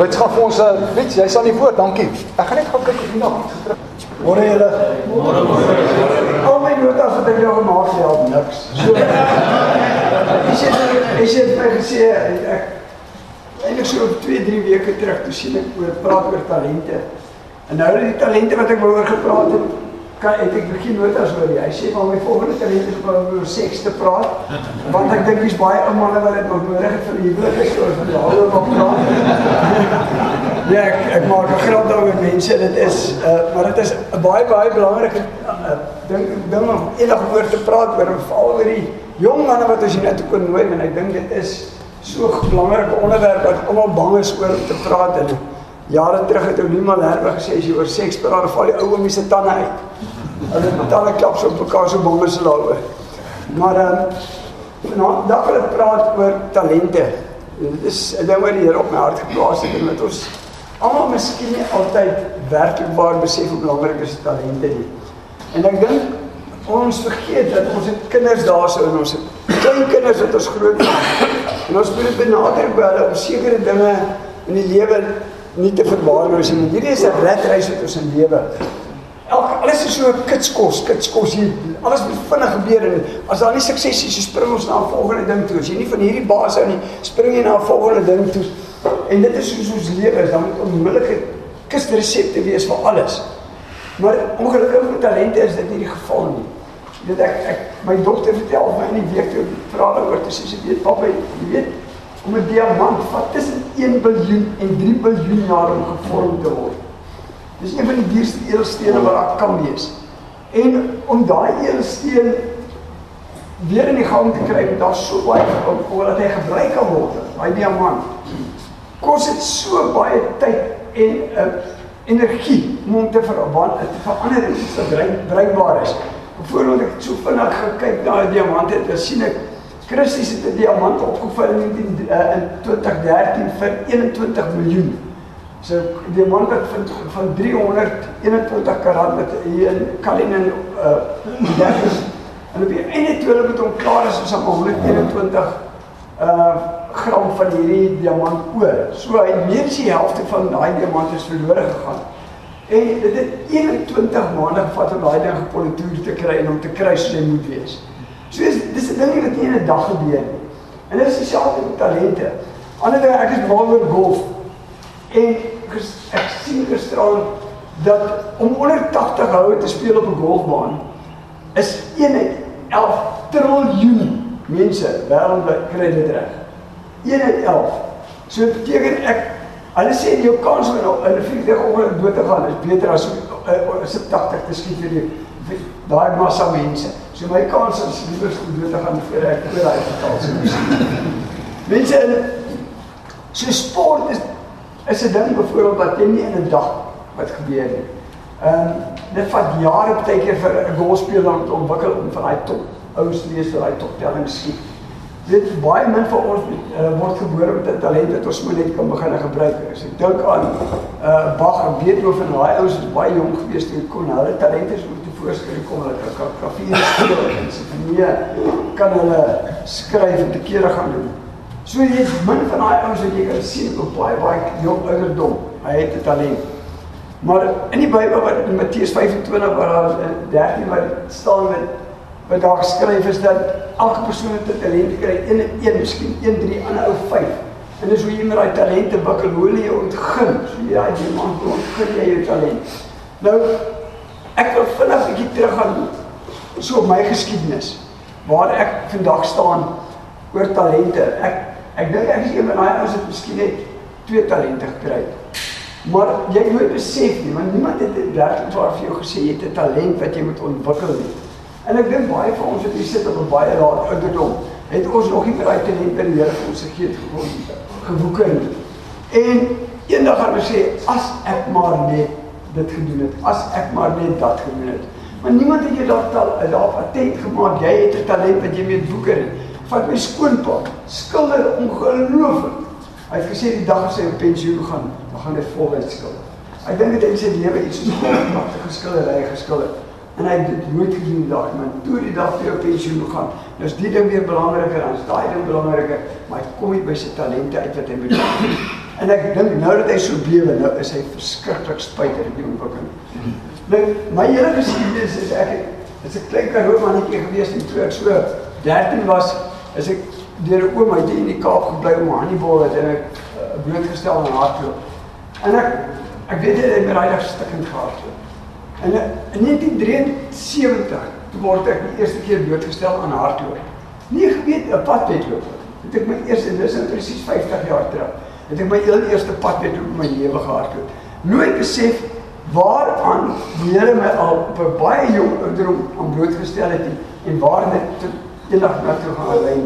Wits gaan vir ons 'n uh, Wits, jy's aan die woord. Dankie. Ek gaan net gou kyk of jy nog iets terug. Môre julle. Môre môre. Al my notas wat ek nou gemaak het, help niks. So. Ek sê ek sê vir gesê ek eintlik so 2, 3 weke terug toe sien ek oor praat oor talente. En nou die talente wat ek oor gepraat het, kan ek ek begin notas oor die. Hy sê van my volgende talente is om oor seks te praat. Want ek dink dis baie ou manne wat dit nodig het vir die huwelik is oor vir die ouer wat praat. Ja, ek, ek maak 'n grap daaroor mense, dit is uh maar dit is 'n baie baie belangrike uh, ding ding om eendag oor te praat oor veral oor die jong manne wat ons hier net kon nooi en ek dink dit is so 'n belangrike onderwerp wat almal bang is oor om te praat en jare terug het Olima Lerwe gesê as jy oor seks praat, val die ou mense tande uit. Hulle betale klaps op mekaar so bang is hulle daaroor. Maar ehm um, nou dan wil ek praat oor talente. Dit is 'n ding wat die Here op my hart geplaas het en met ons almal miskien nie altyd werklik waar besef hoe belangrik is talente nie. En ek dink ons vergeet dat ons het kinders daarso in ons klein kinders wat ons groot maak. En ons moet benader by hulle om sekere dinge in die lewe nie te verwaarloos nie. Hierdie is 'n redreis wat ons in lewe. Elke alles is so kitskos, kitskos hier. Alles moet vinnig gebeur en as daar nie sukses is, spring ons na 'n volgende ding toe. As jy nie van hierdie baas hou nie, spring jy na 'n volgende ding toe. En dit is hoe ons lewe is, dan moet onmiddellike kusresepte wees vir alles. Maar ongelukkig met talente is dit nie die geval nie. Dit ek ek my dogter vertel my in die week toe vra haar oor te sê sy weet papa, jy weet om 'n diamant vat tussen 1 biljoen en 3 biljoen jaar om gevorm te word. Dis een van die duurste edelstene wat daar kan wees. En om daai edelsteen weer in die gang te kry, daar so baie om omdat hy gebruik kan word, daai diamant kos dit so baie tyd en uh, energie om hom te verander te verander in iets wat bruikbaar is. Byvoorbeeld ek het so vinnig gekyk na die diamante en sien ek Christus het 'n diamant opgevuil in, uh, in 2013 vir 21 miljoen. So die diamant wat van van 321 karat wat hier in Kalinin uh en op die einde toe hulle met hom klaar is, is hom 121 uh gram van hierdie diamant oor. So hy meer as die helfte van daai diamant is verlore gegaan. En dit het 21 maande gevat om daai ding gepolitoer te kry en om te kry soos hy moet wees. So is dis 'n ding wat nie in 'n dag gebeur nie. En dit is dieselfde met talente. Ander ding ek is mal oor golf. En sien gisteraan dat om onder 80 houe te speel op 'n golfbaan is 1 11 triljoen mense wêreldwyd kry dit reg. 1 uit 11. So beteken ek hulle sê jou kans om in 'n vliegtuig ongeluk dood te gaan is beter as om as 'n 80 te skiet vir die daai massa mense. So my kans is liewer om dood te gaan voor ek oor daai geval sou wees. Mense in so sport is is 'n ding byvoorbeeld wat jy nie in 'n dag wat gebeur nie. Ehm um, dit vat jare baie keer vir 'n golfspeler om te ontwikkel om van daai top ouens te wees vir daai top telling skiet dit baie min van ons uh, word gebore met 'n talent wat ons moet net kan begin gebruik. As ek dink aan uh Bach en Beethoven, daai ouens is baie jonk gewees toe kon hulle talente so te voorskryf kom hulle kan klavier speel en sinfonie kan hulle skryf en te kere gaan doen. So jy het min van daai ouens wat jy kan sien op baie baie jong ouderdom. Hy het 'n talent. Maar in die Bybel wat in Matteus 25 waar daar 13 wat staan met wat daar geskryf is dat elke persoon het 'n talent kry, een en een, miskien 1 3 ander ou 5. En dis hoe jy met daai talente bikkel, hoe jy ontgin, so jy daai diamant ontgin jy jou talent. Nou ek wil vinnig 'n bietjie teruggaan so op my geskiedenis waar ek vandag staan oor talente. Ek ek dink ek is een van daai ouens wat miskien net twee talente gekry het. Maar jy moet besef nie, want niemand het werklik waar vir jou gesê jy het 'n talent wat jy moet ontwikkel nie. En ek dink baie van ons wat hier sit op 'n baie laat ouderdom, het ons nog nie daai talent in die Here vir ons gegee het gewoeken. En eendag gaan ons sê as ek maar net dit gedoen het, as ek maar net dat gedoen het. Maar niemand het jou daar daar attent gemaak jy het 'n talent wat jy mee woeker het. Vat my skoonpa, skilder ongelooflik. Hy het gesê die dag as hy op pensioen gaan, dan gaan hy voluit skilder. Ek dink dit is sy lewe iets so pragtige skildery geskilder en hy het dit nooit gedoen daai man toe die dag vir jou pensioen gaan dis die ding weer belangriker as daai ding belangriker maar hy kom nie by sy talente uit wat hy moet En ek dink nou dat hy so bewe, nou is hy verskriklik spyt oor die ontwikkeling. Nou my hele geskiedenis is ek is 'n klein karoo mannetjie gewees en toe ek so 13 was, is ek deur 'n oom uit in die Kaap gebly om Hannibal het en ek uh, blootgestel aan hardloop. En ek ek weet hy het my daai dag stikkend gehardloop. En in 1973 toe word ek die eerste keer blootgestel aan hardloop. Nie geweet 'n padwedloop. Het ek my eerste dis in presies 50 jaar terug. Het ek my heel eerste padwedloop in my lewe gehardloop. Nooit besef waaraan die Here my al op 'n baie jong ouderdom aan blootgestel het en waar dit eendag na toe gaan lei.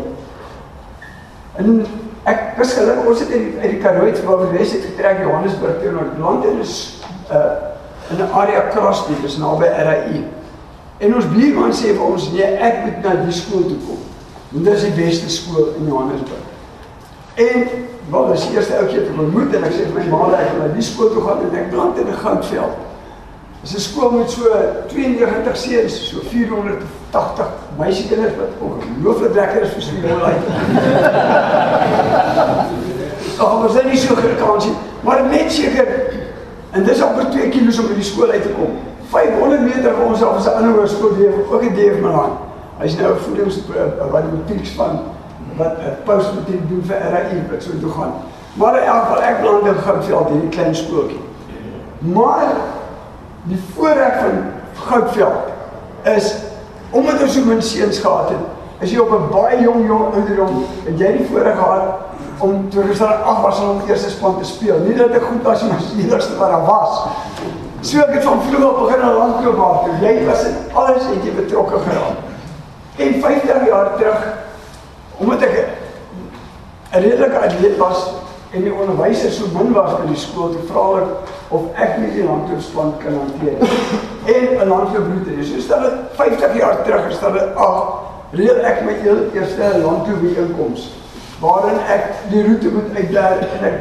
En ek was gelukkig ons het uit die Karoo uit waar we Wes het getrek Johannesburg toe na land en is uh in 'n area Crosby, dis naby RAI. En ons buurman sê vir ons nee, ek moet na die skool toe kom. Want dit is die beste skool in Johannesburg. En wel, dis die eerste ouetjie wat ontmoet en ek sê vir my ma dat ek na die skool toe gaan en ek plant in 'n goudveld. Dis 'n skool met so 92 seuns, so 480 meisiekinders wat ongelooflik lekker is vir skool uit. Ag, was dit nie so gekans nie, maar net seker En dis amper 2 km om by die skool uit te kom. 500 meter van ons af is 'n ander hoërskool hier, ook in Deef Milan. Hy's nou 'n voedings wat die matrieks van wat 'n postmatriek doen vir RAI wat so toe gaan. Maar in elk geval ek beland in Goudveld hierdie klein skooltjie. Maar die voorreg van Goudveld is omdat ons so min seuns gehad het, is jy op 'n baie jong jong ouderdom en jy die voorreg gehad om toe ons daar ag was om eerste span te speel. Nie dat ek goed was nie, maar die eerste wat daar was. So ek het van vroeg af begin aan landloop maak. Jy was in alles het jy betrokke geraak. En 50 jaar terug omdat ek 'n redelike atleet was en die onderwyser so min was by die skool te vra ek of ek nie die landloopspan kan hanteer en 'n landloopbroete is. So stel dit 50 jaar terug is dit ag reël ek my eerste landloop inkomste waarin ek die roete moet uitleer en ek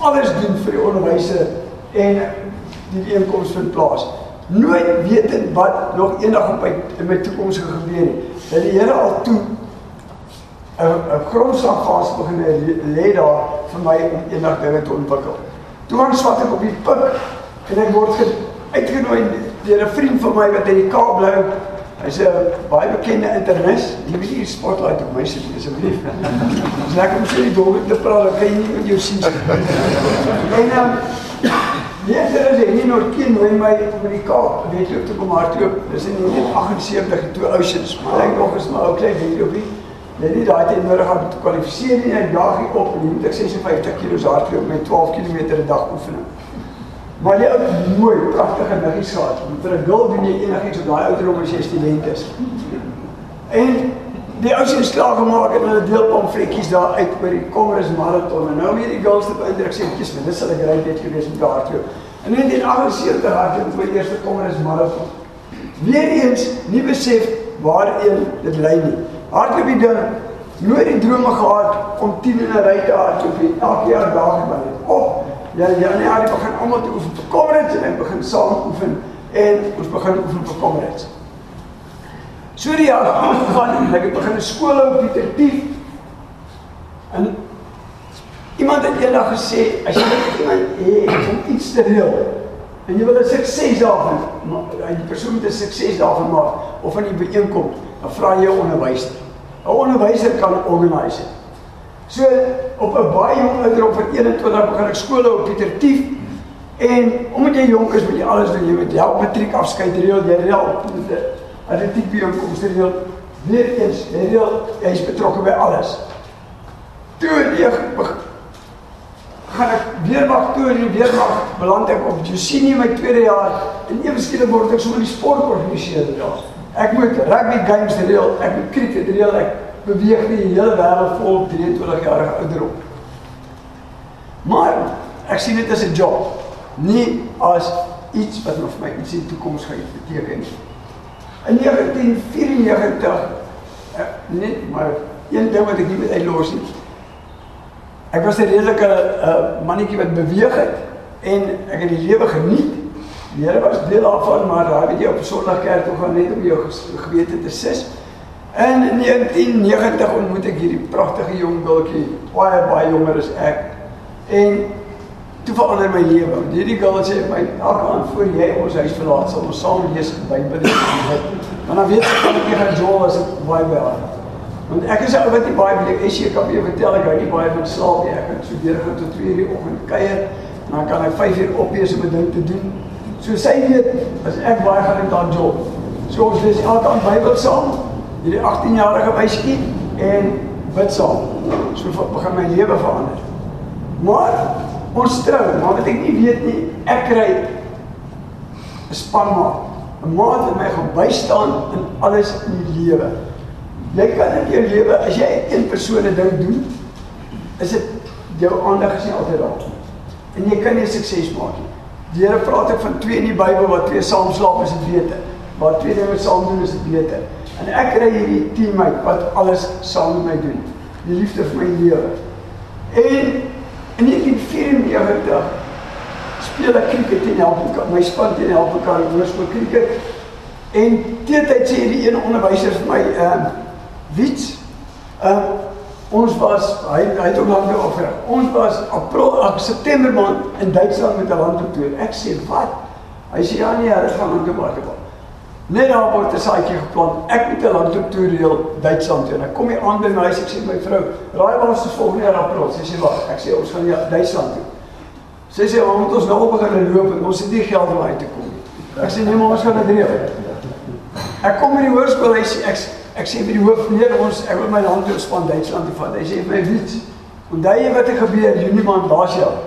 alles doen vir die onderwyse en die inkomste vind plaas. Nooit wetend wat nog eendag op my in my toekoms gebeur nie. Dat die Here al toe 'n 'n grondslag vas begin lê daar vir my om eendag dinge te ontwikkel. Toe ons swat ek op die pik en ek word uitgenooi deur 'n vriend van my wat in die Kaap bly Hy's 'n baie bekende internis. Jy weet nie spotlight op my sit asseblief. Dis lekker om sy die dog te praat, kan jy nie met jou sien. En dan Ja, dit is nie nog ken hoe my Amerika weet jy op te kom hardloop. Dis in 1978 toe Oceans, maar ek nog is maar ou klein weetjie. Net nie daai tyd nodig om te kwalifiseer nie. Ek jaag hier op en jy moet ek 56 kg hardloop met 12 km 'n dag oefening. Maar jy het mooi, pragtige niggies gehad. Vir 'n girl doen jy enigiets op daai ouderdom as jy student is. En die ouens het slag gemaak en hulle deel pamfletjies daar uit oor die Commerce Marathon. En nou weer die girls het beïndruk sê, "Kies vir dis hulle gery het gewees met toe." En in 1978 het ek my eerste Commerce Marathon. Weer eens nie besef waarheen dit lei nie. Hardloop die ding nooit die drome gehad om 10 in 'n ry te hardloop elke jaar daag by dit. Op Ja, ja, nee, hy begin almal te oefen vir Comrades en begin saam oefen en ons begin oefen vir Comrades. So die jaar en ek het begin skool op Pieter Tief. En iemand het eendag gesê as jy iemand het om iets te reël en jy wil 'n sukses daarvan, maar die persoon moet 'n sukses daarvan maak of van die byeenkoms, jy 'n onderwyser. 'n Onderwyser kan organiseer. So op 'n baie jong ouderdom van 21 begin ek skole op Pieter Tief en omdat jy jonk is, moet jy alles doen. Jy moet help matriek afskeid reël, jy reël atletiek byeenkomste reël. Weer eens, jy reël, jy is betrokke by alles. Toe jy gaan ek weermag toe en weermag beland ek op Jusini my tweede jaar en ewe skielik word ek sommer die sport organiseerder daar. Ek moet rugby games reël, ek moet cricket reël, ek beweeg die hele wêreld vol 23 jarige ouderdom. Maar ek sien dit as 'n job, nie as iets wat nog vir my iets in die toekoms gaan beteken nie. In 1994 eh, net maar een ding wat ek nie met uitlos nie. Ek was 'n redelike uh, mannetjie wat beweeg het en ek het die lewe geniet. Die Here was deel daarvan, maar daai weet jy op Sondag kerk toe gaan net om jou gewete te sis. En in 1990 ontmoet ek hierdie pragtige jong bultjie, baie baie jonger as ek. En toe verander my lewe. Hierdie girl sê my elke aand voor jy ons huis verlaat sal ons saam lees die Bybel. Want dan weet ek kan ek nie gaan jol as ek baie haar. Want ek is ou wat nie baie wil hê ek kan jou vertel ek hou nie baie van slaap nie. Ek kan so deur gaan tot 2 uur die oggend kuier dan kan ek 5 uur opwees om 'n ding te doen. So sy weet as ek baie gaan ek dan jol. So ons lees elke aand Bybel saam. Hierdie 18-jarige meisietjie en bid saam. So begin my lewe verander. Maar ons trou, maar wat ek nie weet nie, ek kry 'n spanmaat, 'n maat wat my gaan bystaan in alles in die lewe. Jy kan in jou lewe as jy een persoon 'n ding doen, is dit jou aandag is nie altyd daar nie. En jy kan nie sukses maak nie. Die Here praat ook van twee in die Bybel wat twee saam slaap is dit beter. Waar twee dinge saam doen is dit beter. En ek kry hierdie teammate wat alles saam met my doen. Die liefde vir my lewe. En In 1994 speel ek cricket teen Helpekar. My span teen Helpekar hoërskool cricket. En teetyd sê die een onderwyser vir my, ehm uh, Wits, ehm uh, ons was hy hy het ook lank geoffer. Ons was April, ag September maand in Duitsland met 'n landtoer. Ek sê, "Wat?" Hy sê, "Ja nee, hulle gaan lank maar toe." Net daar word 'n saadjie geplant. Ek moet 'n landtoer Duitsland toe. En ek kom hier aan by my huis, ek sê my vrou, "Raai waar ons volgende jaar April?" Sy sê, "Wag." Ek sê, "Ons gaan ja Duitsland toe." Sy sê, "Ons moet ons nou op begin loop en ons het nie geld om uit te kom nie." Ek sê, "Nee, maar ons gaan dit reël." Ek kom by die hoërskool, hy sê ek ek sê by die hoof, "Nee, ons ek wil my land toe span Duitsland toe vat." Hy sê, "My weet, onthou jy wat het gebeur Junie maand laas jaar?"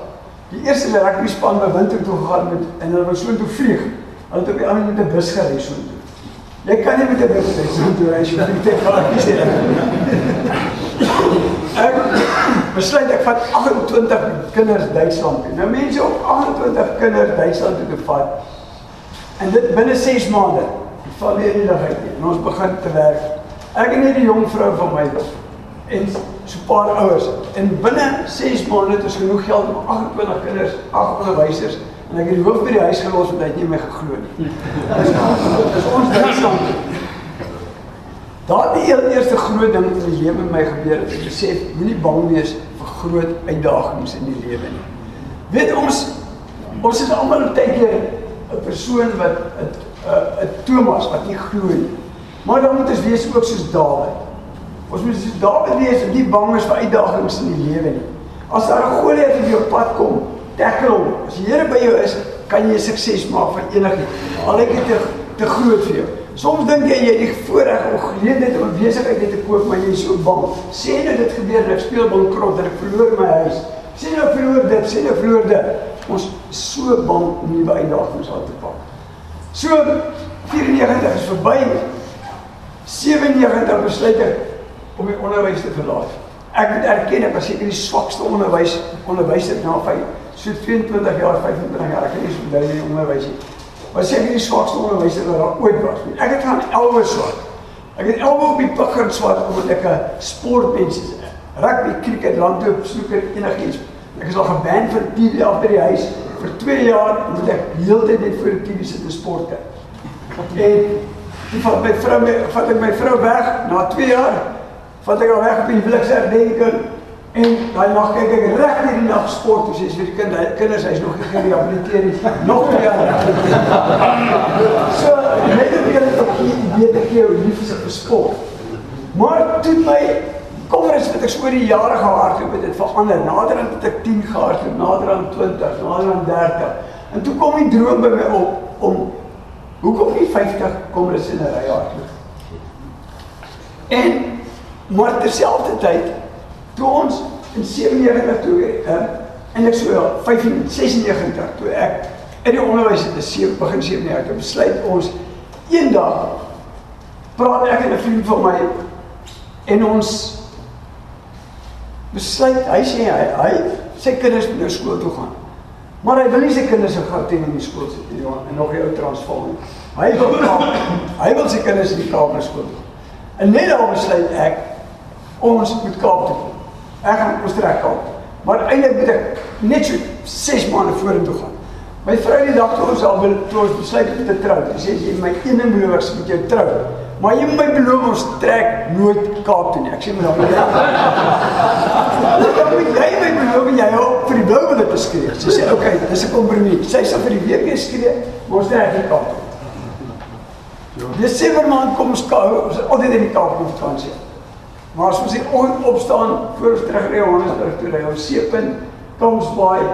Die eerste rugby span by winter toe gegaan met en hulle wou so toe vlieg. Hulle het op die ander met 'n bus gery so toe. Jy kan nie met 'n bus ry so toe as jy met 'n kaartjie sit. Ek besluit ek vat 28 kinders Duitsland toe. Nou mense op 28 kinders Duitsland toe te vat. En dit binne 6 maande. Val weer nie dag uit nie. En ons begin te werk. Ek en hierdie jong vrou van my en so 'n paar ouers en binne 6 maande het ons genoeg geld om 28 kinders, 8 onderwysers En ek het die hoof by die huis gelos want hy het nie my geglo nie. Dis ons Duitsland. Daar die eerste groot ding in die lewe my gebeur het. Ek besef moenie bang wees vir groot uitdagings in die lewe nie. Weet ons ons is almal baie keer 'n persoon wat 'n 'n Thomas wat nie glo nie. Maar dan moet ons wees ook soos Dawid. Ons moet soos Dawid wees en nie bang is vir uitdagings in die lewe nie. As daar 'n Goliat op jou pad kom, tackle hom. As die Here by jou is, kan jy sukses maak van enigiets. Al ek dit te, te groot vir jou. Soms dink jy jy het die voorreg om geleentheid om besigheid te koop, maar jy is so bang. Sê nou dit gebeur en ek speel bankrot en ek verloor my huis. Sê nou verloor dit, sê nou verloor dit. Ons is so bang om nuwe uitdagings aan te pak. So 94 is verby. 97 besluit ek om die onderwys te verlaat. Ek moet erken ek was seker die swakste onderwys onderwyser na 5 so 22 jaar, 25 jaar, ek het nie so baie in onderwys nie. Maar seker die swakste onderwyser wat daar ooit was. Ek het gaan 11 swak. Ek het 11 op die pigger swak omdat ek 'n sportmens is. Rugby, cricket, landloop, snooker, enigiets. Ek is al geban vir TV af by die huis vir 2 jaar omdat ek heeltyd net voor die TV sit te sporte. En die van my vrou, vat ek my vrou weg na 2 jaar. Vat ek haar weg op die huwelikserdenking En daai nag kyk ek reg deur die nag sport, dis is vir die kind, kinders, hy's nog nie gerehabiliteer nie. Nog twee jaar. so, net om julle te weet ek jou lief is vir sport. Maar toe my kongres wat ek oor die jare gehardloop het, dit verander. Nader aan het ek 10 gehardloop, nader aan 20, nader aan 30. En toe kom die droom by my op om hoekom nie 50 kongres in 'n ry hardloop. En maar terselfdertyd toe ons in 97 toe uh, en ek so 95 toe ek in die onderwys het in begin 97 toe besluit ons eendag praat ek en 'n vriend van my en ons besluit hy sê hy, hy sy kinders moet nou skool toe gaan maar hy wil nie sy kinders in Gauteng in die skool sit nie en nog die ou Transvaal hy wil hy wil sy kinders in die Kaap skool toe en net daar besluit ek ons moet Kaap toe Ek gaan Oostenryk kom. Maar eintlik moet ek net so 6 maande vorentoe gaan. My vrou die dag toe ons al wil toe ons besluit om te trou. Sy sê jy my een en beloof met jou trou. Maar jy my beloof ons trek nooit Kaap toe nie. Ek sê maar. Dan moet jy my beloof jy hou vir die blou wil te skree. Sy sê okay, dis 'n kompromie. Sy sê vir die week skree, maar ons trek nie Kaap toe. Desember maand kom ons kou, ons altyd in die Kaap kom vakansie. Maar as ons hier opstaan voor ons terug ry Johannesburg toe ry ons seepunt Tomsbaai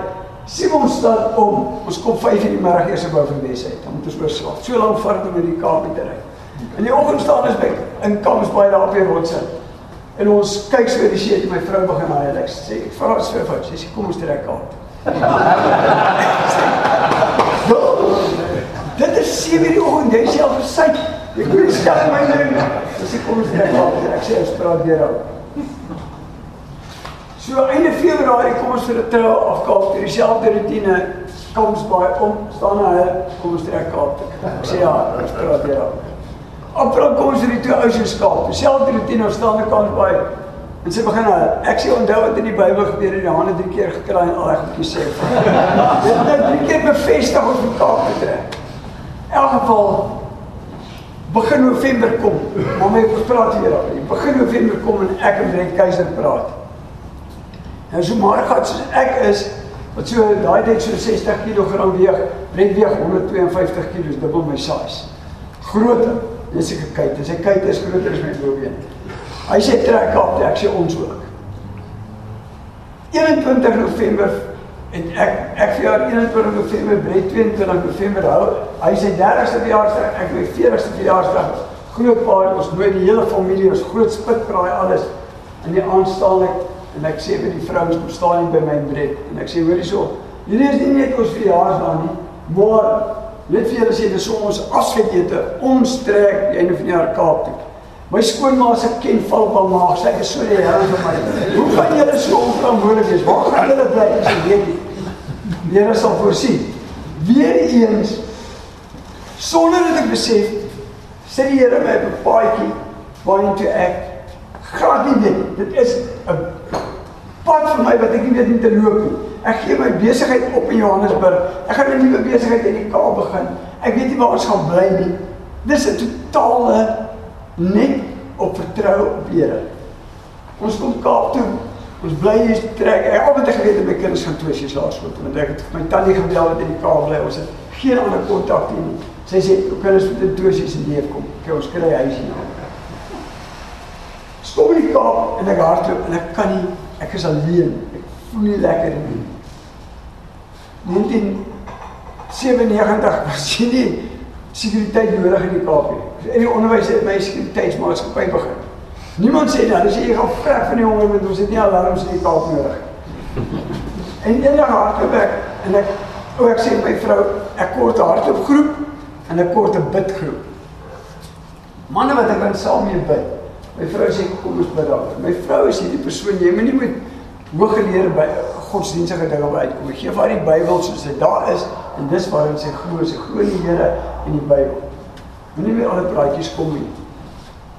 Simonstad om. Ons kom 5 in die middag eers by van Wes uit. Dan moet ons oorslaap. So lank vat dit om in die Kaap te ry. In die oggend staan ons by in Tomsbaai daar op die rotse. En ons kyk so die see, my vrou begin hy hy sê ek vra sy vir sy sê kom ons trek Kaap. Dit is 7 die oggend, jy self versuit. Ek moet stap my ding. Dis ek kom sê ek sê ons praat weer al. So einde Februarie kom ons vir 'n trou af Kaap toe dieselfde rotine koms baie om staan hy kom ons trek toe. Ek sê ja, ons praat weer al. April kom ons hier toe Ocean Kaap. Dieselfde rotine ons staan aan kant baie En sy begin nou, ek sê onthou wat in die Bybel gebeur het, Johannes drie keer gekraai en al reg goedjies sê. Dit het drie keer bevestig ons moet Kaap toe trek. In elk geval begin November kom. Maar my praat hier al. Begin November kom en ek en Brent Keiser praat. Nou so maar gaan soos ek is wat so daai tyd so 60 kg weeg, Brent weeg 152 kg, dubbel my size. Groter. Dis ek kyk, dis ek kyk is groter as my bloubeen. Hy sê trek op, ek sê ons ook. 21 November En ek ek vir jaar 21 November, breed 22 November hou. Hy sê 30ste verjaarsdag, ek my 40ste verjaarsdag. Groot paar ons nooi die hele familie, ons groot spitbraai alles. In die aanstaan ek en ek sê vir die vrouens kom staan by my breed en ek sê hoor hierso, hierdie is nie net ons verjaarsdag nie, maar net vir julle sê dis ons afskeidete. Ons trek die einde van die jaar Kaap toe. My skoonma se ken val van maag, sy is so die Here vir my. Hoe gaan julle so onverantwoordelik wees? Waar gaan julle bly jy weet nie? Die Here sal voorsien. Weereens sonder dat ek besef, sê die Here my op 'n paadjie waartoe ek glad nie weet. Dit is 'n pad vir my wat ek nie weet hoe te loop nie. Ek gee my besigheid op in Johannesburg. Ek gaan 'n nuwe besigheid in die Kaap begin. Ek weet nie waar ons gaan bly nie. Dis 'n totale net op vertrou op die Here. Ons kom Kaap toe. Ons bly hier trek. Ek altyd geweet my kinders gaan twee jaar laerskool toe. Want ek het my tannie gebel wat in die Kaap bly. Ons het geen ander kontak nie. Sy sê jou kinders moet in twee jaar se leef kom. Kyk ons kry huis hier nou. Stop in die Kaap en ek hardloop en ek kan nie ek is alleen. Ek voel nie lekker nie. 1997 was jy nie sekuriteit nodig in die Kaap nie. In die onderwys het my sekuriteitsmaatskappy begin. Niemand sê dan, as jy gaan vrek van die honger met ons het nie alarms in die Kaap nodig. En eendag hardloop ek en ek o ek sê my vrou, ek kort 'n hardloopgroep en ek kort 'n bidgroep. Manne wat ek dan saam mee bid. My vrou sê kom ons bid daar. My vrou is hierdie persoon, jy moet nie met hooggeleerde by godsdienstige dinge uitkom. Gee vir die Bybel soos dit daar is en dis waarin sy glo, sy glo in die Here en die Bybel. Moenie weer al die praatjies kom nie.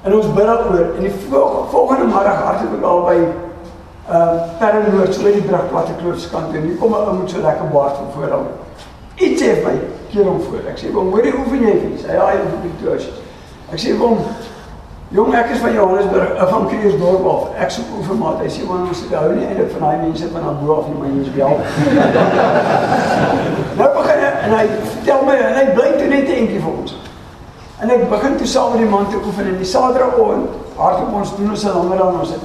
En ons bid daaroor en die volgende middag hardloop ek al by uh Pernoord so by die brug platte kloofskant en hier kom 'n ou met so lekker baard van voor hom. Iets het my keer hom voor. Ek sê, "Hoe hoorie oefen jy vir?" Hy ja, ek oefen toe. Ek sê, "Kom, Jong, ek is van Johannesburg, uh, van Kreersdorp af. Ek soek oefenmaat. Hy sê man, ons het hou nie eintlik van daai mense van daar bo af nie, maar jy's bel. nou begin hy en hy vertel my en hy bly toe net 'n entjie vir ons. En ek begin toe saam met die man te oefen en die Saterdagoggend hardloop ons doen ons 'n langer dan ons het.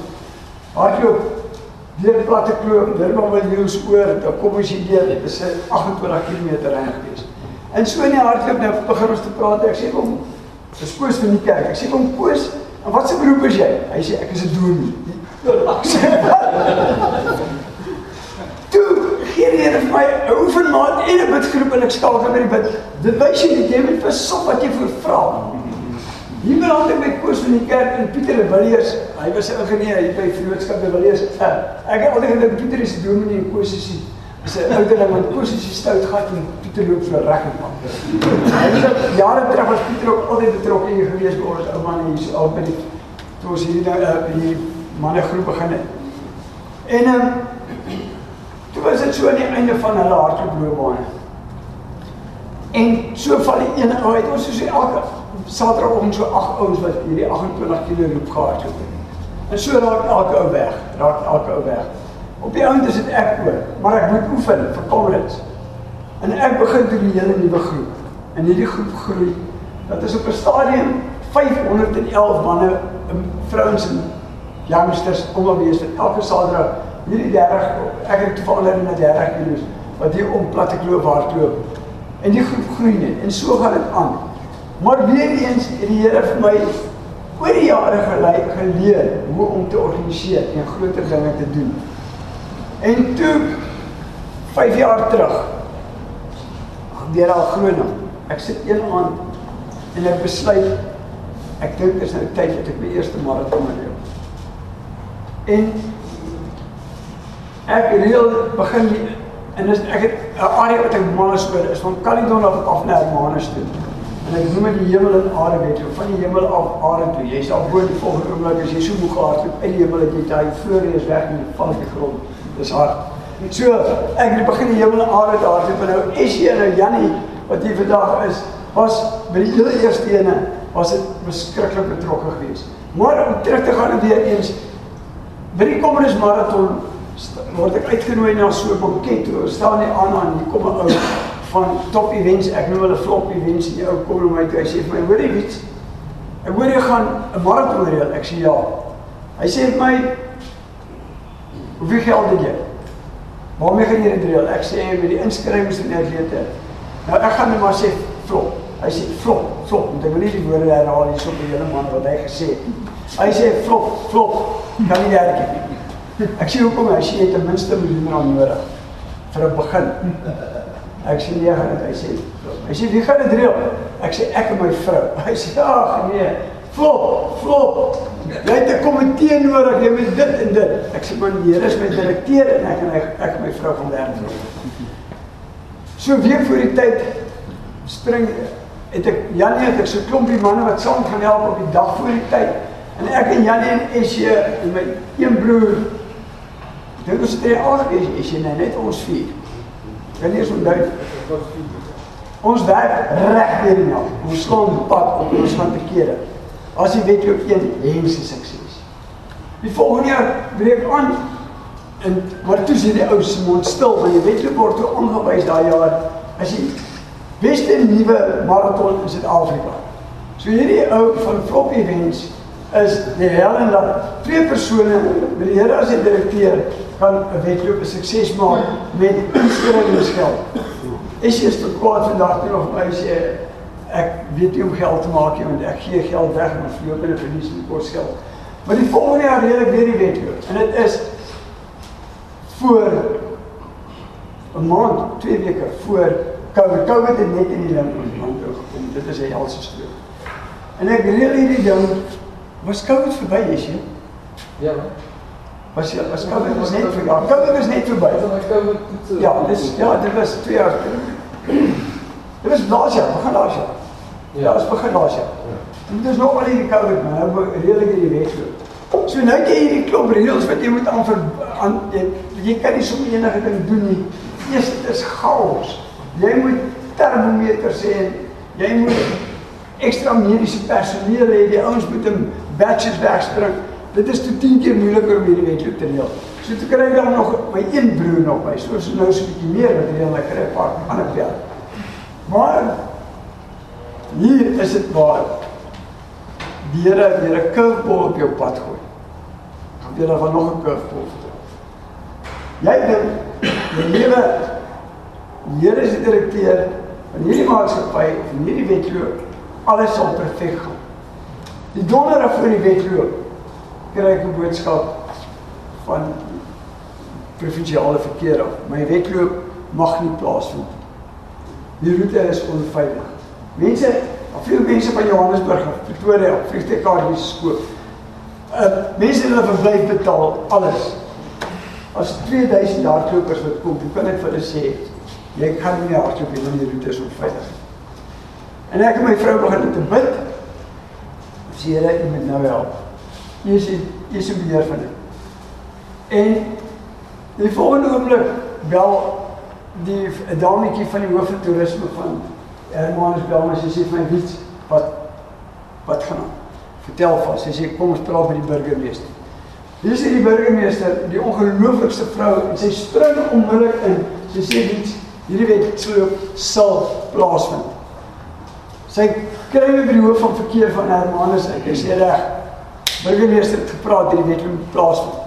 Hardloop deur platte kloof, Durban wil jy ons oor, dan kom ons hier deur. Dit is 'n 28 km ry gewees. En so in die hardloop nou begin ons te praat. Ek sê kom Dis Koos van die kerk. Ek sê kom Koos, en wat se beroep is jy? Hy sê ek is 'n dominee. Toe gee die Here vir my 'n oefenmaat en 'n bidgroep en ek skakel met die bid. Dit wys jy net jy moet versoek wat jy vir vra. Hier beland ek by Koos van die kerk in Pieter de Villiers. Hy was 'n ingenieur hier by Vroodskap de Villiers. Ek het altyd gedink Pieter is dominee en Koos is die is 'n ouderling wat posisies stout gat en Pieter loop so reg pad. Hy het jare terug was Pieter ook altyd betrokke hier gewees by ons ou man hier so al by die toe ons hier nou uh, die manne groep begin het. En um, toe was dit so aan die einde van hulle hardlooploopbaan. En so val die een ou uit ons soos elke Saterdagoggend so 8 ouens wat hierdie 28 km loop gehardloop het. En so raak elke ou weg, raak elke ou weg. Op die einde is dit ek oor, maar ek moet oefen vir Comrades. En ek begin toe die hele nuwe groep. En hierdie groep groei. Dat is op 'n stadium 511 manne, vrouens en youngsters almal wees vir elke Saterdag hierdie 30 ek het toevallig net 30 km wat hier om platte kloof hardloop. En die groep groei net en so gaan dit aan. Maar weer eens het die Here vir my oor die jare gelei geleer hoe om te organiseer en groter dinge te doen. En toe 5 jaar terug gebeur al groot. Ek sit een aand en ek besluit ek dink dit is nou tyd dat ek my eerste maraton loop. En ek reël begin die, en is, ek het 'n area wat ek Manus oor is van Caledon af af na Hermanus toe. En ek noem dit die hemel en aarde wedloop van die hemel af aarde toe. Jy sal voor die volgende oomblik as jy so moeg gehardloop uit die hemel het jy daai voorreis weg en jy val die grond. Dis hard. So ek het begin die hemel en aarde te hardloop en nou is jy nou Jannie wat hier vandag is was by die heel eerste ene was dit beskriklik betrokke geweest. Maar om terug te gaan weer eens by die Communist Marathon word ek uitgenooi na so 'n banket toe. Staan nie aan aan hier kom 'n ou van top events, ek noem hulle flop events, die ou kom na my toe. Hy sê vir my, "Hoor jy iets? Ek hoor jy gaan 'n marathon reël." Ek sê, "Ja." Hy sê vir my, "Hoeveel geld het jy?" Waarmee gaan jy dit reël? Ek sê met die inskrywings en atlete. Nou ek gaan net maar sê flop. Hy sê flop, flop. Want ek wil nie die woorde herhaal hier so die hele man wat hy gesê het. Hy sê flop, flop. Kan nie nie. Ek sê hoekom? Hy sê jy het ten minste 'n miljoen rand nodig vir 'n begin. Ek sê nee. Hy sê hy sê wie gaan dit reël? Ek sê ek en my vrou. Hy sê ag nee, flop, flop. Jy het 'n komitee nodig, jy moet dit en dit. Ek sê man, die Here is my direkteur en ek en ek, ek my vrou gaan werk. So 'n week voor die tyd spring het ek Janie het ek so klompie manne wat saam gaan help op die dag voor die tyd. En ek en Janie en Esje en my een broer Dit was dit al gewees, is jy net ons vier. Kan nie eens onthou. Ons werk reg deur die nag. Ons staan pad op ons van te kere. As jy weet jy een hense sukses. Die volgende jaar breek aan en maar toe sien die ou se mond stil want jy weet jy word toe aangewys daai jaar as jy beste nuwe maraton in Suid-Afrika. So hierdie ou van Flop Events is die hel en dat twee persone met die Here as die direkteur kan 'n wedloop 'n sukses maak met inskrywingsgeld. Is jy te kwaad vandag toe of my sê ek weet nie om geld te maak nie want ek gee geld weg en vloop in 'n verlies en kos geld. Maar die volgende jaar reël ek weer die wedloop en dit is voor 'n maand, twee weke voor COVID. COVID het net in die land gekom. Dit is 'n helse storie. En ek reël hierdie ding was COVID verby is jy? Ja. Was jy was COVID was net verby. Ja, COVID is net verby. Ja, dis ja, dit was 2 jaar. Dit was laas jaar, begin laas jaar. Ja, dit begin laas jaar. En dit is nog al hierdie COVID man, nou redelik hierdie wetloop. So nou het jy hierdie klop reëls wat jy moet aan vir aan jy, jy kan nie sommer enige ding doen nie. Eers dit is chaos. Jy moet termometers hê. Jy moet ekstra mediese personeel hê. Die ouens moet in batches wegspring. Dit is te 10 keer moeiliker om hierdie wedloop te reël. So toe kry ek dan nog my een broer nog by. So is nou so 'n bietjie meer wat reël ek kry 'n paar ander bel. Maar hier is dit waar die Here weer 'n curveball op jou pad gooi. Gaan jy dan van nog 'n curveball vertel. Jy dink die lewe die Here is die direkteur van hierdie maatskappy en hierdie wedloop alles sal perfek gaan. Die donderdag voor die wedloop kry ek 'n boodskap van provinsiale verkeer af. My wedloop mag nie plaasvind. Die roete is onveilig. Mense, veel mense van Johannesburg Pretoria op vliegtuigkaartjies koop. Uh mense het hulle verblyf betaal alles. As 2000 hardlopers wat kom, hoe kan ek vir hulle sê jy kan nie hardloop nie want die roete is onveilig. En ek en my vrou begin te bid. Sê Here, U moet nou help. U is U is beheer van dit. En die volgende oomblik bel die dametjie van die hoof van toerisme van Hermanus bel my sy sê vir my iets wat Wat gaan aan? Vertel vas. Sy sê kom ons praat met die burgemeester. Hier sê die burgemeester, die ongelooflikste vrou en sy spring onmiddellik in. Sy sê iets hierdie wet sou sal plaasvind. Sy kry my by die hoof van verkeer van Hermanus uit. Hy sê reg. Burgemeester het gepraat hierdie wet moet plaasvind.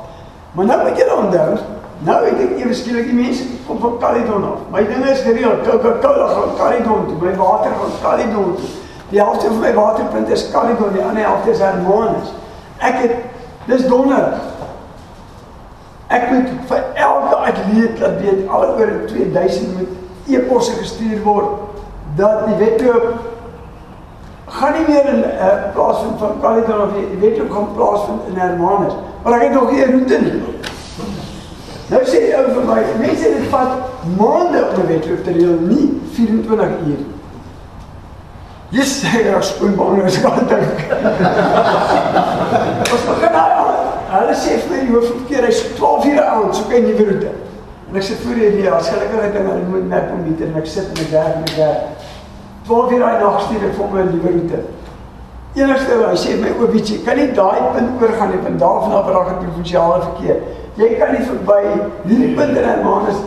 Maar nou moet jy onthou, nou weet ek ewe skielik die mense kom van Caledon af. My dinge is gereël. Coca-Cola gaan Caledon toe, my water gaan Caledon toe. Die helfte van my waterpunt is Caledon, die ander helfte is Hermanus. Ek het dis donder. Ek moet vir elke atleet laat weet al oor 2000 moet e-posse gestuur word dat die wedloop gaan nie meer in uh, eh, plaas van Caledon of die wedloop gaan plaasvind in Hermanus. Maar ek het nog nie 'n roete nie. Nou sê jy vir my, mense dit vat maande om 'n wedloop te reël, nie 24 uur. Jy sê jy is skoonbaan as ek aan dink. Ons begin nou Hulle sê vir my die hoofverkeer is 12 ure aan, so kan jy nuwe roete. En ek sê voor jy die as gelukkig het hulle moet net om meter en ek sit in 'n werk met werk. 12 ure daai nag stuur ek vir my 'n nuwe roete. Enigste hy sê my o, bietjie, kan nie daai punt oorgaan nie, want daarvan af raak dit provinsiale verkeer. Jy kan nie verby hierdie punt in Hermanus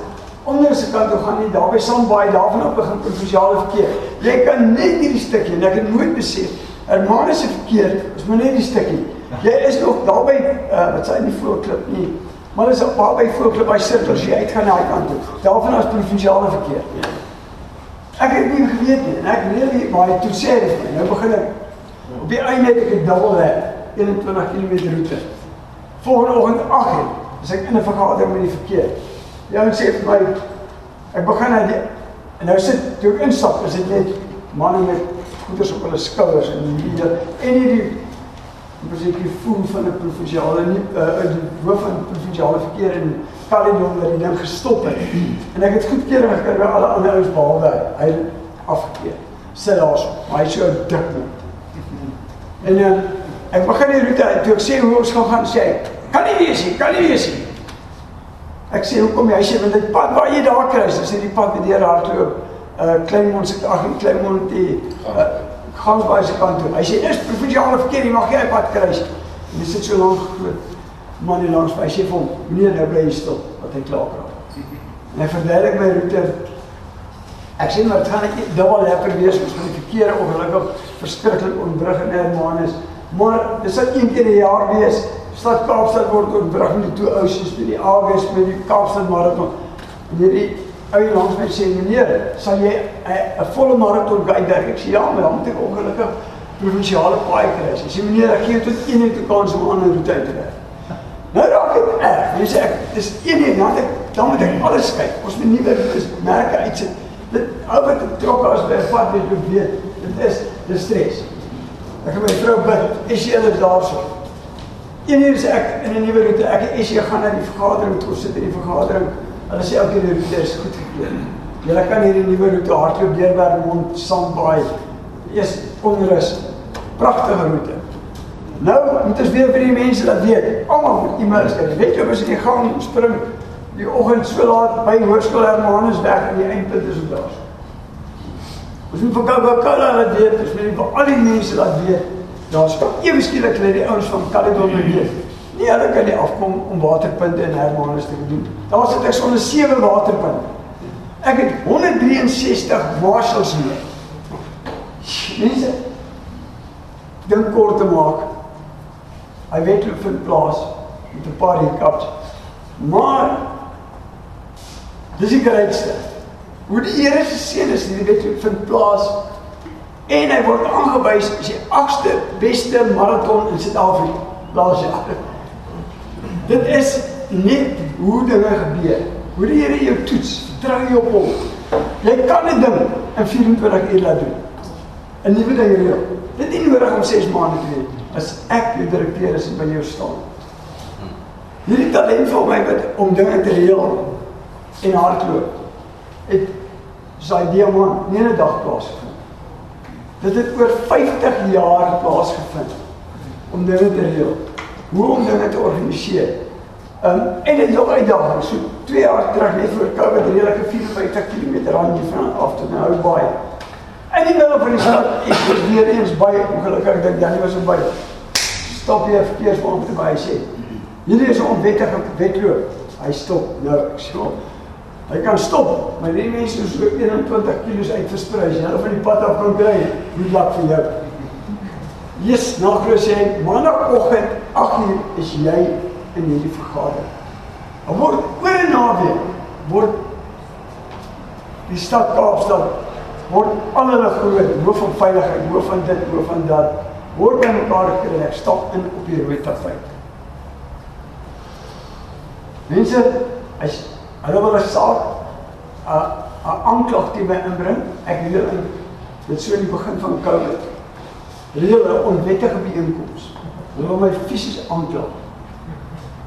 onder se kant toe gaan nie, daarby saam baie daarvan af begin provinsiale verkeer. Jy kan net hierdie stukkie en ek het nooit besef Hermanus se verkeer is maar net die stukkie. Jy is nog daarby uh, wat sê nie voorklip nie. Maar is op by voorklip by sirkel as jy uitgaan na daai kant toe. Daarvan as provinsiale verkeer. Ek het nie geweet nie en ek leer nie maar toe sê nou begin ek op die einde het ek 'n dubbel lap 21 km roete. Volgende oggend 8 is ek in 'n vergadering met die verkeer. Ja, en sê vir my ek begin nou en nou sit toe ek instap is dit net manne met goeders op hulle skouers en die en hierdie was ek die voel van 'n provinsiale nie uh, die hoof van provinsiale verkeer in Caledon wat die ding gestop het. En ek het goedkeuring gekry by alle ander ouens behalwe hy afgekeer. Sit daarso, hy so dik mond. En uh, ek begin die roete toe ek sê hoe ons gaan gaan sê kan nie wees nie, kan nie wees nie. Ek sê hoekom jy sê want dit pad waar jy daar kry, dis die pad wat deur hardloop. Uh Kleinmond se ag in Kleinmond die uh, gaan by sy kant toe. Hy sê dis provinsiale verkeer, jy mag nie pad. En dit sit so lank groot man hier langs my. Hy sê vir hom, meneer, nou bly jy stil, wat hy klaar praat. En hy verduidelik my roete. Ek sê maar gaan ek dubbel lekker wees van die verkeer ongelukkig verskriklik ontbrug in Hermanus. Maar dis sal een keer 'n jaar wees. Stad Kaapstad word ontbrug met die twee ou sies met die AWS met die Kaapstad marathon. En hierdie ou langs my sê meneer, sal jy 'n volle marathon guide werk? Ek sê ja, maar dan moet ek ongelukkig provinsiale paai kry. Sy sê meneer, ek gee tot een uur kans om 'n ander roete uit te werk. Nou raak dit erg. Jy sê ek dis een uur, dan ek dan moet ek alles kyk. Ons moet nuwe merke uitsit. Dit ou wat trok as by 'n pad wat jy weet, dit is dis stres. Ek het my vrou bid, is jy hulle daarso? Een uur sê ek in 'n nuwe roete, ek is jy gaan na die vergadering toe sit in die vergadering Hulle sê elke die roete is goed gekleed. Julle kan hierdie nuwe roete hardloop deur Wermond, Sandbaai. Eers onrus. Pragtige roete. Nou moet ons weer vir die mense laat weet. Almal moet e-mails kry. Weet jy as jy gaan spring die oggend so laat by Hoërskool Hermanus weg en die eindpunt is op daar. Ons moet vir Coca-Cola laat weet, ons moet vir al die mense laat weet. Daar's ewe skielik net die ouens van Caledon weet. Nie hulle kan nie afkom om waterpunte in Hermanus te doen. Daar sit ek sonder sewe waterpunte. Ek het 163 marshals mee. Mense dink kort te maak. Hy weet hoe vind plaas met 'n paar hiccups. Maar dis die grootste. Hoe die Here se seën is, jy weet hoe vind plaas en hy word aangewys as die agste beste maraton in Suid-Afrika laas jaar. Dit is net hoe dinge gebeur. Hoe die Here jou toets, vertrou jy op hom. Jy kan 'n ding in 24 uur laat doen. 'n Nuwe ding reël. Dit is nie nodig om 6 maande te doen as ek die direkteur is en by jou staan. Hierdie talent vir my wat om dinge te reël en hardloop. Het sy diamant nie 'n dag plaasgevind. Dit het oor 50 jaar plaasgevind om dinge te reël hoe om dinge te organiseer. Um, en dit is nog uitdaging. So 2 jaar terug net voor Covid redelike 54 km aan die van af tot nou baie. In die middel van die stad, ek was weer eens by, ongelukkig ek dink Janie was er by. Stop hier verkeersbom te by sê. Hierdie is 'n onwettige wedloop. Hy stop. Nou, ek sê. Hy kan stop, maar die mense is so 21 kg uit versprei. As jy hulle van die pad af kan kry, nie lak vir jou. Jesus, nou glo sê hy, maandagooggend 8uur is jy in hierdie vergadering. Dan word oor 'n naweek word die stad Kaapstad word al hulle groot hoof van veiligheid, hoof van dit, hoof van dat word by mekaar gekry. Ek stap in op die rooi tapijt. Mense, as hulle wil 'n saak 'n 'n aanklag teen my inbring, ek wil in dit so in die begin van Covid. 'n onwettige byeenkoms. Hulle wil my fisies aankla.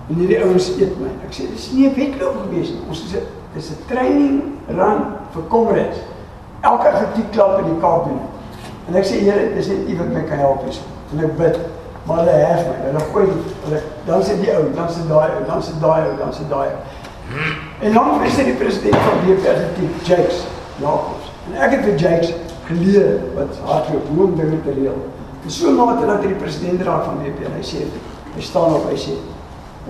En hierdie ouens eet my. Ek sê dis nie 'n wedloop gewees nie. Ons is 'n dis 'n training run vir kongres. Elke kritiek klap in die Kaap doen. En ek sê Here, dis net U wat my kan help hier. En ek bid, maar hulle hef my. Hulle gooi hulle dan sê die ou, dan sê daai ou, dan sê daai ou, dan sê daai ou. En dan is dit die president van die universiteit, Jakes Jacobs. En ek het vir Jakes geleer wat hardloop hoe om dinge te reël. En so mate dat die president raak van WP en hy sê hy staan op hy sê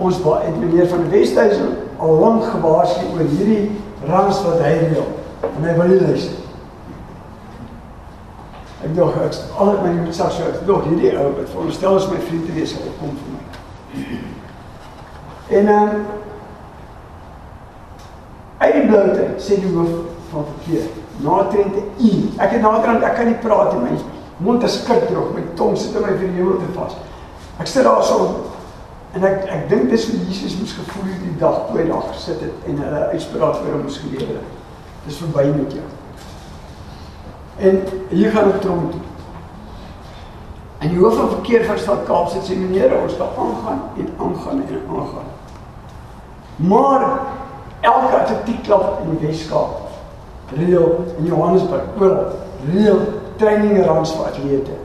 ons wa het meneer van die Wesduisen al lank gewaarsku oor hierdie rans wat hy reël. En hy wil luister. Ek dink ek al het my sê so ek dink hierdie ou wat veronderstel is my vriend te wees, hy kom vir my. En um, uit die bloute sê die hoof van verkeer, natrente u. Ek het naderhand ek kan nie praat nie, my mond is skit droog, my tong sit in my verneem te vas. Ek sit daar so en ek ek dink dis hoe Jesus moes gevoel het die dag toe hy daar gesit het en hulle uitspraak vir hom moes gelewer het. Dis verby met jou. En hier gaan ek tronk toe. En die hoof van verkeer van stad Kaapstad sê meneer, ons gaan aangaan en aangaan en aangaan. Maar elke atletiekklub in die Weskaap, reël in Johannesburg, oral, reël training rands vir atlete.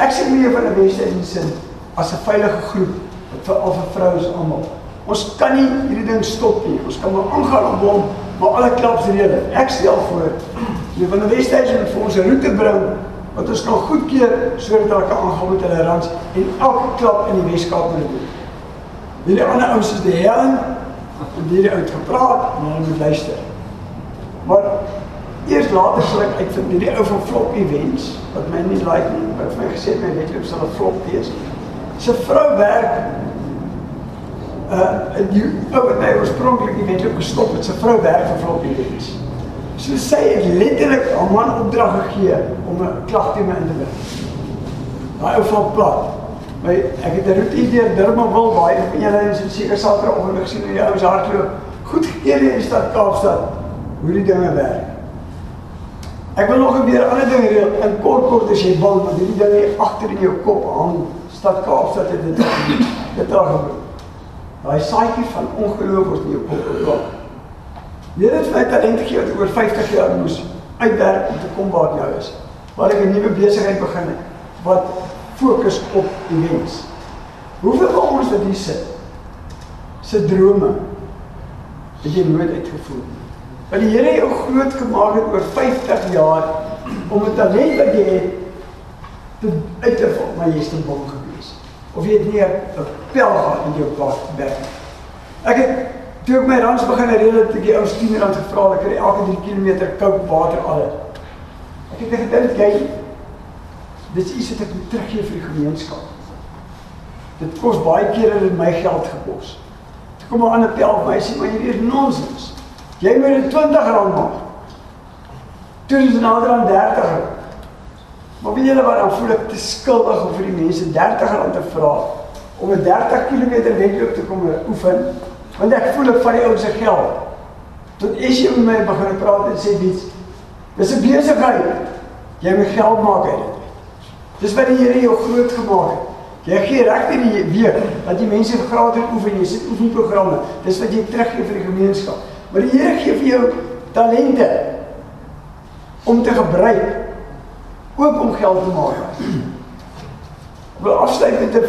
Ek sê nie van 'n beste in sin as 'n veilige groep vir al vir vroue almal. Ons kan nie hierdie ding stop nie. Ons kan maar aangaan op hom, maar alle klubs reël. Ek stel voor jy van die Wesduisen moet vir ons 'n roete bring wat ons kan goedkeur sodat hulle kan aangaan met hulle rands en elke klub in die Weskaap moet doen. Hierdie ander ouens is die Helen en hierdie ou het gepraat en hulle moet luister. Maar eers later sal ek uitvind hierdie ou van Flop Events wat my nie like nie, wat my gesê het my wedloop sal 'n flop wees. Sy vrou werk uh en die ou wat my oorspronklik die wedloop gestop het, sy vrou werk vir Flop Events. So sy het letterlik 'n man opdrag gegee om 'n klag teen my in te bring. Daai ou van plat. My ek het 'n roete deur Durbanville baie van julle is seker Saterdagoggend gesien hoe die ouens hardloop. Goed gekeer in stad Kaapstad hoe die dinge werk. Ek wil nog 'n weer ander ding reël. In kort kort as jy bang want hierdie ding hier agter in jou kop hang. Stad Kaapstad het dit dit al gebeur. Daai saadjie van ongeloof word in jou kop geplaas. Here het my talent gegee wat oor 50 jaar moes uitwerk om te kom waar nou is. Waar ek 'n nuwe besigheid begin het wat fokus op die wens. Hoeveel van ons wat hier sit se drome het jy nooit uitgevoer nie? Want die Here jou groot gemaak het oor 50 jaar om 'n talent wat jy het te uit te val, maar jy's te bang gewees. Of jy het nie 'n pel gehad in jou werk. Ek het toe ek my rans begin reël het, ek die ou 10 rand gevra, ek kry elke 3 km koud water al. Ek het gedink jy dit is iets wat ek moet teruggee vir die gemeenskap. Dit kos baie kere in my geld gekos. Toe kom 'n ander pel my sê maar hierdie is nonsens. Jy moet dit 20 rand maak. Toe is dit nader aan 30 rand. Maar weet julle wat dan voel ek te skuldig om vir die mense 30 rand te vra om 'n 30 km wedloop te kom oefen want ek voel ek vat die ou se geld. Tot is jy met my begin praat en sê iets. Dis 'n besigheid. Jy moet geld maak uit dit. Dis wat die Here jou groot gemaak het. Jy gee reg in die week dat die mense gratis oefen, jy sit oefenprogramme. Dis wat jy teruggee vir die gemeenskap. Maar die Here gee vir jou talente om te gebruik ook om geld te maak. Ek wil afsluit met 'n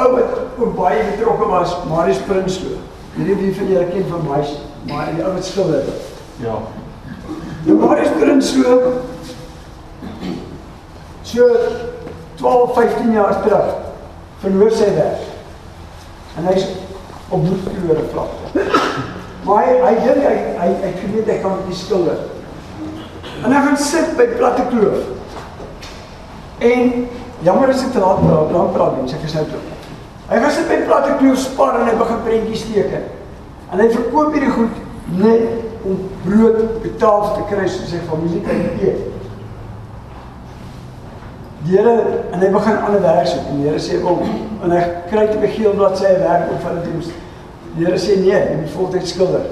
ou wat ook baie betrokke was, Marius Prinsloo. Hierdie wie van julle ken van Marius, maar die ou wat skilder. Ja. Die Marius Prinsloo So 12, 15 jaar terug verloor sy werk. En hy's op bloedkleure vlak. Maar hy hy dink hy hy hy geweet hy kan die skilder. En hy gaan sit by platte kloof. En jammer as ek te laat praat, dan praat mense, ek is nou toe. Hy gaan sit by platte kloof spar en hy begin prentjies teken. En hy verkoop hierdie goed net om brood betaal te kry soos sy familie kan eet. Die Here en hy begin ander werk soek en die Here sê hom en hy kry te begeel bladsye werk op van die diens. Die Here sê nee, jy moet voltyds skilder.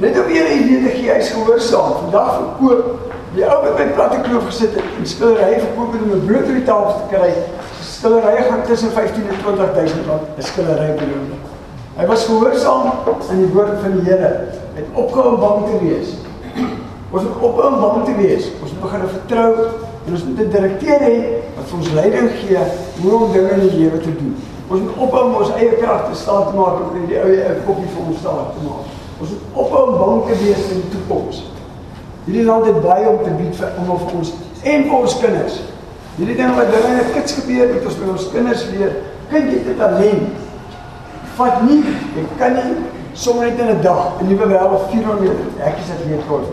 Net om weer 'n idee te gee, hy's gehoorsaam. Vandag verkoop die ou wat by platte kloof gesit het en skildery verkoop om 'n brood die tafel te kry. Skilderye gaan tussen 15 en 20000 rand 'n skildery beloon. Hy was gehoorsaam aan die woord van die Here. Het opgehou om bang te wees. Ons moet ophou om bang te wees. Ons moet begin vertrou en ons moet 'n direkteur hê wat vir ons leiding gee hoe om dinge in die lewe te doen. Ons moet ophou om ons eie krag te staan te maak en die ou 'n koppie vir ons staan te maak. Ons moet ophou om bang te wees vir die toekoms. Hierdie land het baie om te bied vir almal vir ons en vir ons kinders. Hierdie ding wat dinge in 'n kits gebeur, moet ons by ons kinders leer. Kind jy dit talent. Vat nie, jy kan nie sommer net in 'n dag 'n nuwe wêreld 400 meter hekkies het leer kort.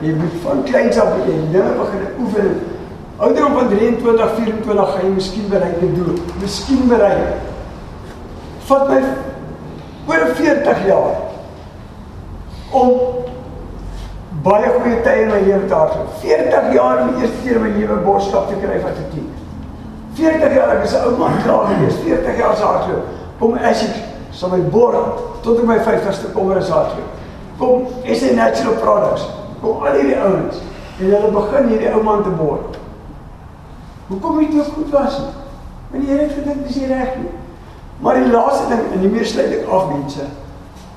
Jy moet van kleins af begin, dinge begin oefen. Ouderdom van 23, 24 gaan jy miskien bereik te doen. Miskien bereik. Vat my oor 40 jaar om baie goeie tye in my lewe te hardloop. 40 jaar om die eerste keer my lewe borststap te kry wat ek doen. 40 jaar ek is 'n ou man klaar gewees. 40 jaar se hardloop. Kom as ek sal my bor tot op my 50ste kom is hardloop. Kom, is hy natural products. Kom al hierdie ouens en hulle begin hierdie ou man te bor. Hoekom het jy goed was nie? Want die Here het gedink dis nie reg nie. Maar die laaste ding en die meer sluit ek af mense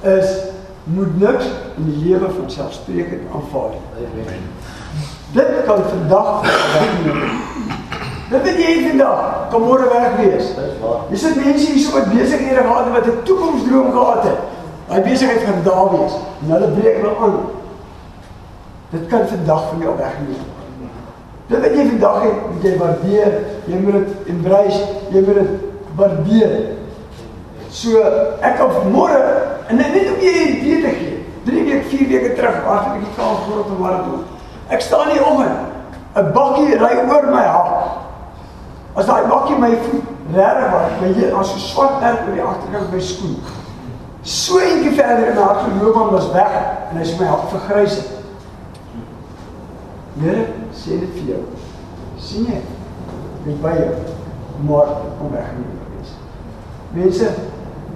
is moet niks in die lewe van selfsprekend aanvaar nie. Dit kan vandag. Dit weet jy vandag, kan môre weg wees. Dis dit mense hier so wat besighede gehad het wat 'n toekomsdroom gehad het. Daai besigheid gaan daar wees en hulle breek wel aan. Dit kan vandag van jou wegneem. Dit wat jy vandag het, moet jy waardeer, jy moet dit embrace, jy moet dit waardeer. So ek kan môre en net om jy 'n idee te gee. 3 week, 4 weke terug hardloop ek die kaal voor op marathon. Ek staan nie om 'n bakkie ry oor my hart. As daai bakkie my voet regtig was, my hier as so swart net oor die agterkant my skoen. So eendag verder in my hart geloop hom was weg en hy sê my hart vergrys het. Here sê dit vir jou. sien jy? Ek by jou. Maar kom weg nie wees. Mense,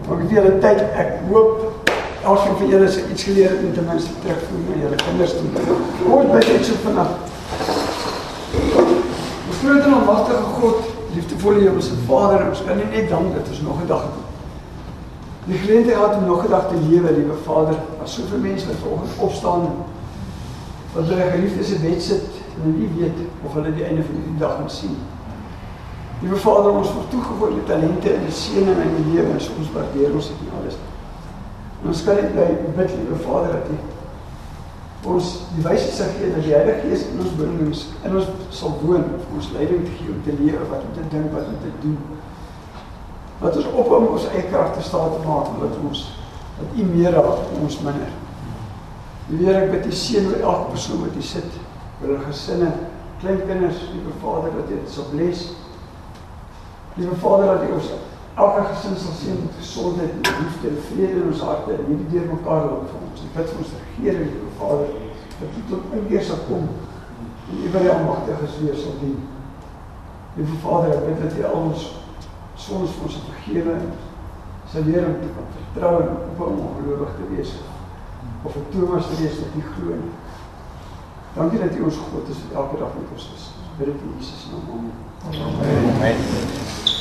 Ek het julle tyd, ek hoop elkeen van julle se iets geleer het om ten minste terugvoer na julle kinders toe. Ons bid net so vanaand. Ons groot en almagtige God, liefdevolle Hemelse Vader, ons kan nie net dank dat ons nog 'n dag het. Die geleentheid gehad om nog 'n dag te lewe, liewe Vader. Daar's soveel mense wat vanoggend opstaan wat hulle geliefdes se bed sit en nie weet of hulle die einde van die dag gaan sien. Liewe Vader, ons word toegevoeg met talente en seëning in die lewe ons waardeer ons dit nie alles. En ons kan net by bid, liewe Vader, dat U ons die wysheid sal gee dat die Heilige Gees in ons binne ons in ons sal woon ons leiding te gee om te lewe, wat om te dink, wat om te doen. Wat ons op om ons eie krag te staan te maak, wat ons dat U meer raak en ons minder. Here, ek bid U seën oor elke persoon wat hier sit, oor hulle gesinne, kleinkinders, liewe Vader, dat U dit sal bless. Liewe Vader, dat U ons elke gesin sal sien met gesondheid, met liefde en vrede in ons harte en nie deur mekaar loop vir ons. Ek bid vir ons regering, Liewe Vader, dat U tot inkeer sal kom en U by die almagtiges weer sal dien. Liewe Vader, ek bid dat U al ons sondes vir ons vergewe en sal leer om te kan vertrou en op om ongelowig te wees of 'n Thomas wees wat nie glo nie. Dankie dat U ons God is wat elke dag met ons is. Bid dit in Jesus naam. Amen. Amen.